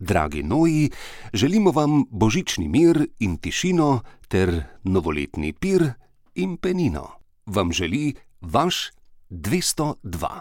Dragi Noji, želimo vam božični mir in tišino ter novoletni pir in penino. Vam želi vaš 202.